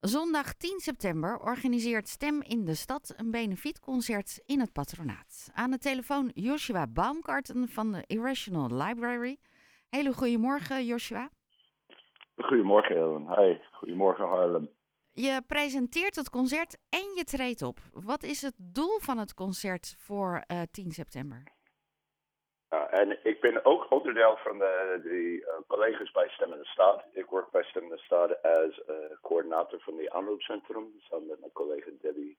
Zondag 10 september organiseert Stem in de Stad een benefietconcert in het patronaat. Aan de telefoon Joshua Baumgarten van de Irrational Library. Hele goedemorgen Joshua. Goedemorgen Ellen. Hi, goedemorgen Harlem. Je presenteert het concert en je treedt op. Wat is het doel van het concert voor uh, 10 september? Uh, en ik ben ook onderdeel van de, de uh, collega's bij Stemmende Staat. Ik werk bij Stemmende Staat als uh, coördinator van die aanloopcentrum, samen met mijn collega Debbie.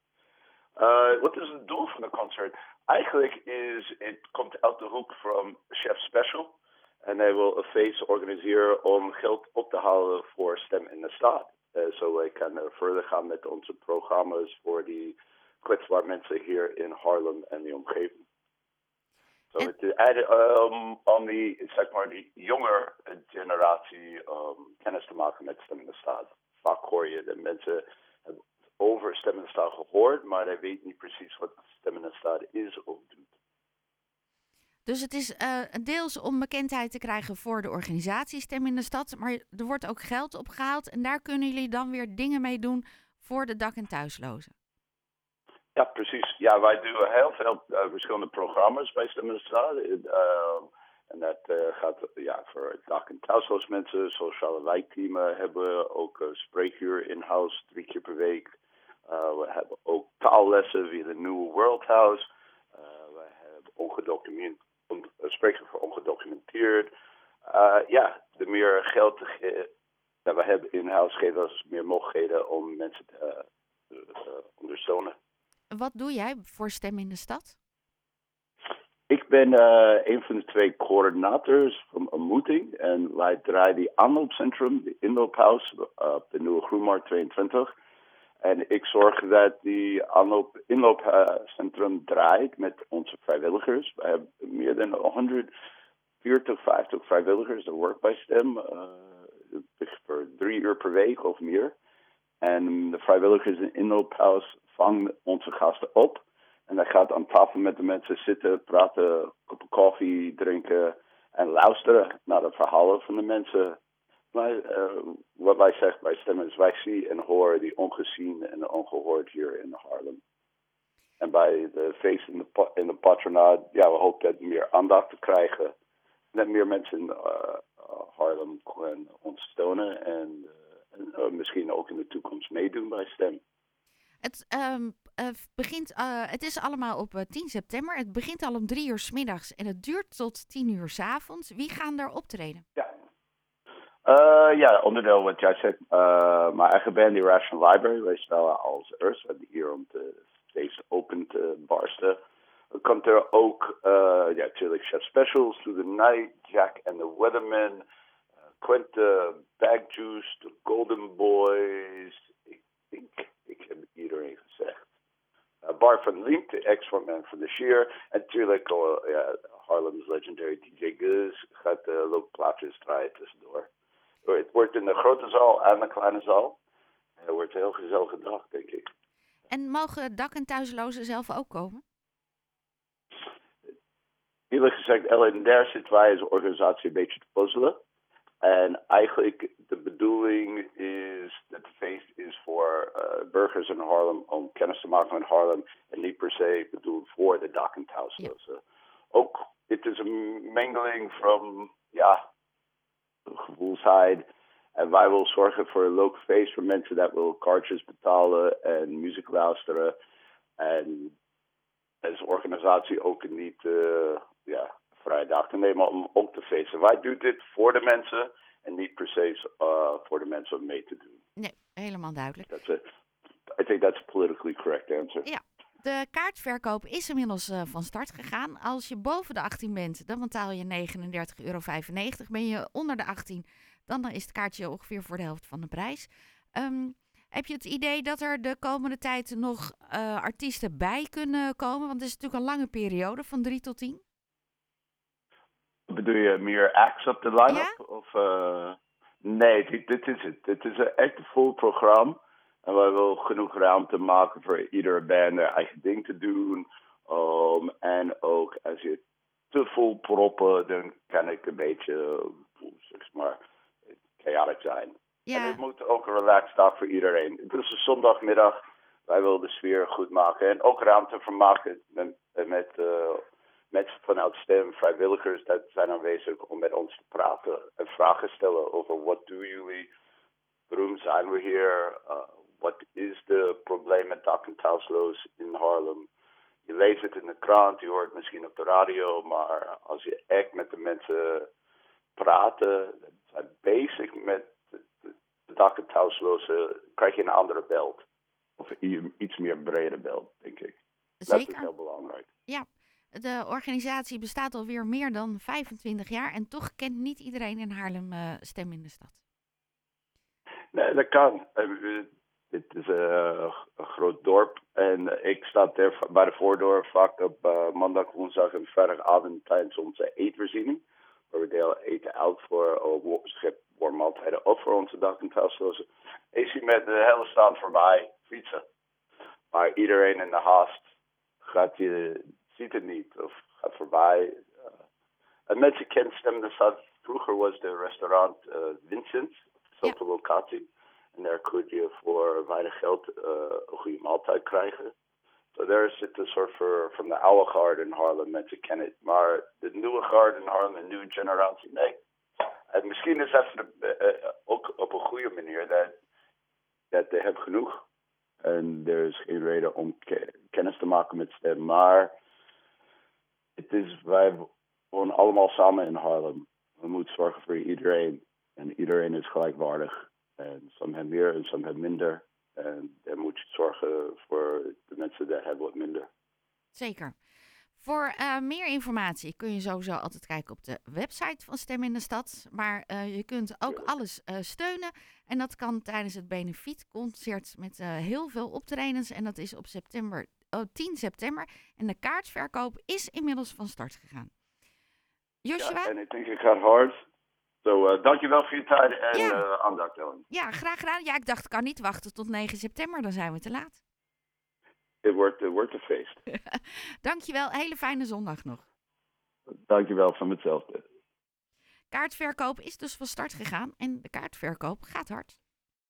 wat is het doel van het concert? Eigenlijk is het komt uit de hoek van Chef Special. En hij wil een feest organiseren om geld op te halen voor Stem in de Staat. Zo wij kunnen verder gaan met onze programma's voor die kwetsbare mensen hier in Harlem en die omgeving. So het um, om die, zeg maar, die jonge generatie um, kennis te maken met stemmende staat. Vaak hoor je dat mensen hebben over stemmende staat gehoord, maar hij weet niet precies wat stemmende staat is of doet. Dus het is uh, deels om bekendheid te krijgen voor de organisatie Stem in de Stad, maar er wordt ook geld opgehaald en daar kunnen jullie dan weer dingen mee doen voor de dak- en thuislozen. Ja, precies. Ja, wij doen heel veel uh, verschillende programma's bij Stemmenstraat. Uh, en dat uh, gaat ja, voor dak- en thuisloos mensen, sociale wijkteamen hebben ook spreekuur in-house drie keer per week. we hebben ook taallessen via de New World House. we hebben ongedocumenteerd, on, voor ongedocumenteerd. ja, de meer geld dat we hebben in-house geven ons meer mogelijkheden om mensen te ondersteunen. Wat doe jij voor Stem in de Stad? Ik ben uh, een van de twee coördinators van Ontmoeting. En wij draaien die aanloopcentrum, de inloophuis, op de Nieuwe Groenmarkt 22. En ik zorg dat die aanloop, inloopcentrum draait met onze vrijwilligers. We hebben meer dan 140, 50 vrijwilligers dat werken bij STEM. Uh, voor drie uur per week of meer. En de vrijwilligers in inloophuis vangen onze gasten op. En hij gaat aan tafel met de mensen zitten, praten, koppen koffie drinken en luisteren naar de verhalen van de mensen. Maar uh, wat wij zeggen bij stemmen is wij zien en horen die ongezien en ongehoord hier in Harlem. En bij de feest in de, patronaat, ja, we hopen dat meer aandacht te krijgen. Dat meer mensen in uh, Harlem kunnen ons steunen en, uh, en misschien ook in de toekomst meedoen bij STEM. Het, um, uh, begint, uh, het is allemaal op uh, 10 september. Het begint al om drie uur s middags en het duurt tot tien uur s avonds. Wie gaan er optreden? Ja, ja onderdeel wat jij zegt. mijn eigen band, Rational Library, wij spelen als Earth. We hier om de open te barsten. Komt er ook, ja, natuurlijk Chef Specials, Through the Night, Jack and the Weatherman, Quinte, Bag Juice, The Golden Boys. Ik denk ik heb iedereen gezegd. Van Link, de ex-frontman van The Sheer. En natuurlijk uh, ja, Harlem's legendary DJ Guz gaat uh, loopplaatjes draaien tussendoor. Het wordt in de grote zaal en de kleine zaal. Het wordt een heel gezellige dag, denk ik. En mogen dak- en thuislozen zelf ook komen? Eerlijk gezegd, Ellen, daar zitten wij als organisatie een beetje te puzzelen. En eigenlijk de bedoeling is dat het feest burgers in Harlem om kennis te maken met Harlem en niet per se bedoeld voor de en thuislozen. Ja. Ook, het is een mengeling van, ja, gevoelsheid. En wij willen zorgen voor een leuk feest voor mensen dat wil kaartjes betalen en muziek luisteren. En als organisatie ook niet, uh, ja, vrijdag te nemen om ook te feesten. Wij doen dit voor de mensen en niet per se uh, voor de mensen om mee te doen. Nee, helemaal duidelijk. That's it. I think that's a politically correct answer. Ja. De kaartverkoop is inmiddels uh, van start gegaan. Als je boven de 18 bent, dan betaal je 39,95 euro. Ben je onder de 18, dan is het kaartje ongeveer voor de helft van de prijs. Um, heb je het idee dat er de komende tijd nog uh, artiesten bij kunnen komen? Want het is natuurlijk een lange periode van 3 tot 10. Bedoel je meer acts op de line-up? Ja? Of, uh, nee, dit, dit, is het. Dit is een echt vol programma. En wij willen genoeg ruimte maken voor iedere band eigen ding te doen. Um, en ook als je te vol proppen, dan kan ik een beetje, zeg maar, chaotic zijn. Ja. En het moet ook een relaxed dag voor iedereen. Het is een zondagmiddag. Wij willen de sfeer goed maken. En ook ruimte voor maken met, met uh, mensen vanuit STEM, vrijwilligers, dat zijn aanwezig om met ons te praten en vragen stellen over wat doen jullie, waarom zijn we hier, uh, wat is de probleem met dak- en thuisloos in Harlem. Je leest het in de krant, je hoort het misschien op de radio, maar als je echt met de mensen praten, zijn bezig met de dak- en thuislozen, krijg je een andere beeld. Of iets meer brede beeld, denk ik. Zeker. Dat is heel belangrijk. Ja, de organisatie bestaat alweer meer dan 25 jaar en toch kent niet iedereen in Haarlem uh, Stem in de Stad. Nee, dat kan. Dit is uh, een groot dorp en ik sta er bij de voordeur vaak op uh, maandag, woensdag en vrijdagavond tijdens onze eetvoorziening. Waar we delen eten uit voor uh, schip maaltijden of voor onze dak- en thuislozen. Ik zie met de hele stad voorbij fietsen. Maar iedereen in de haast gaat je, ziet het niet of gaat voorbij. En mensen kennen Stem de Stad. Vroeger was de restaurant uh, Vincent, dezelfde ja. locatie. En daar kun je voor weinig geld uh, een goede maaltijd krijgen. So daar zit een soort van de oude garde in Harlem, mensen kennen het. Maar de nieuwe garde in Harlem, de nieuwe generatie, nee. En misschien is dat de, ook op een goede manier dat, dat ze hebben genoeg. En er is geen reden om ke kennis te maken met stem. Maar het is, wij wonen allemaal samen in Harlem. We moeten zorgen voor iedereen. En iedereen is gelijkwaardig. En sommigen hebben meer en sommigen hebben minder. En dan moet je zorgen voor de mensen die hebben wat minder. Zeker. Voor uh, meer informatie kun je sowieso altijd kijken op de website van Stem in de Stad. Maar uh, je kunt ook alles uh, steunen. En dat kan tijdens het Benefietconcert met heel veel optredens. En dat is op september, oh, 10 september. En de kaartverkoop is inmiddels van start gegaan. Joshua? Ja, en ik denk het gaat hard. Zo, so, dankjewel voor je tijd en ja. aandacht, Ellen. Ja, graag gedaan. Ja, ik dacht, ik kan niet wachten tot 9 september. Dan zijn we te laat. Het wordt, het wordt een feest. Dankjewel. Hele fijne zondag nog. Dankjewel, van hetzelfde. Kaartverkoop is dus van start gegaan en de kaartverkoop gaat hard.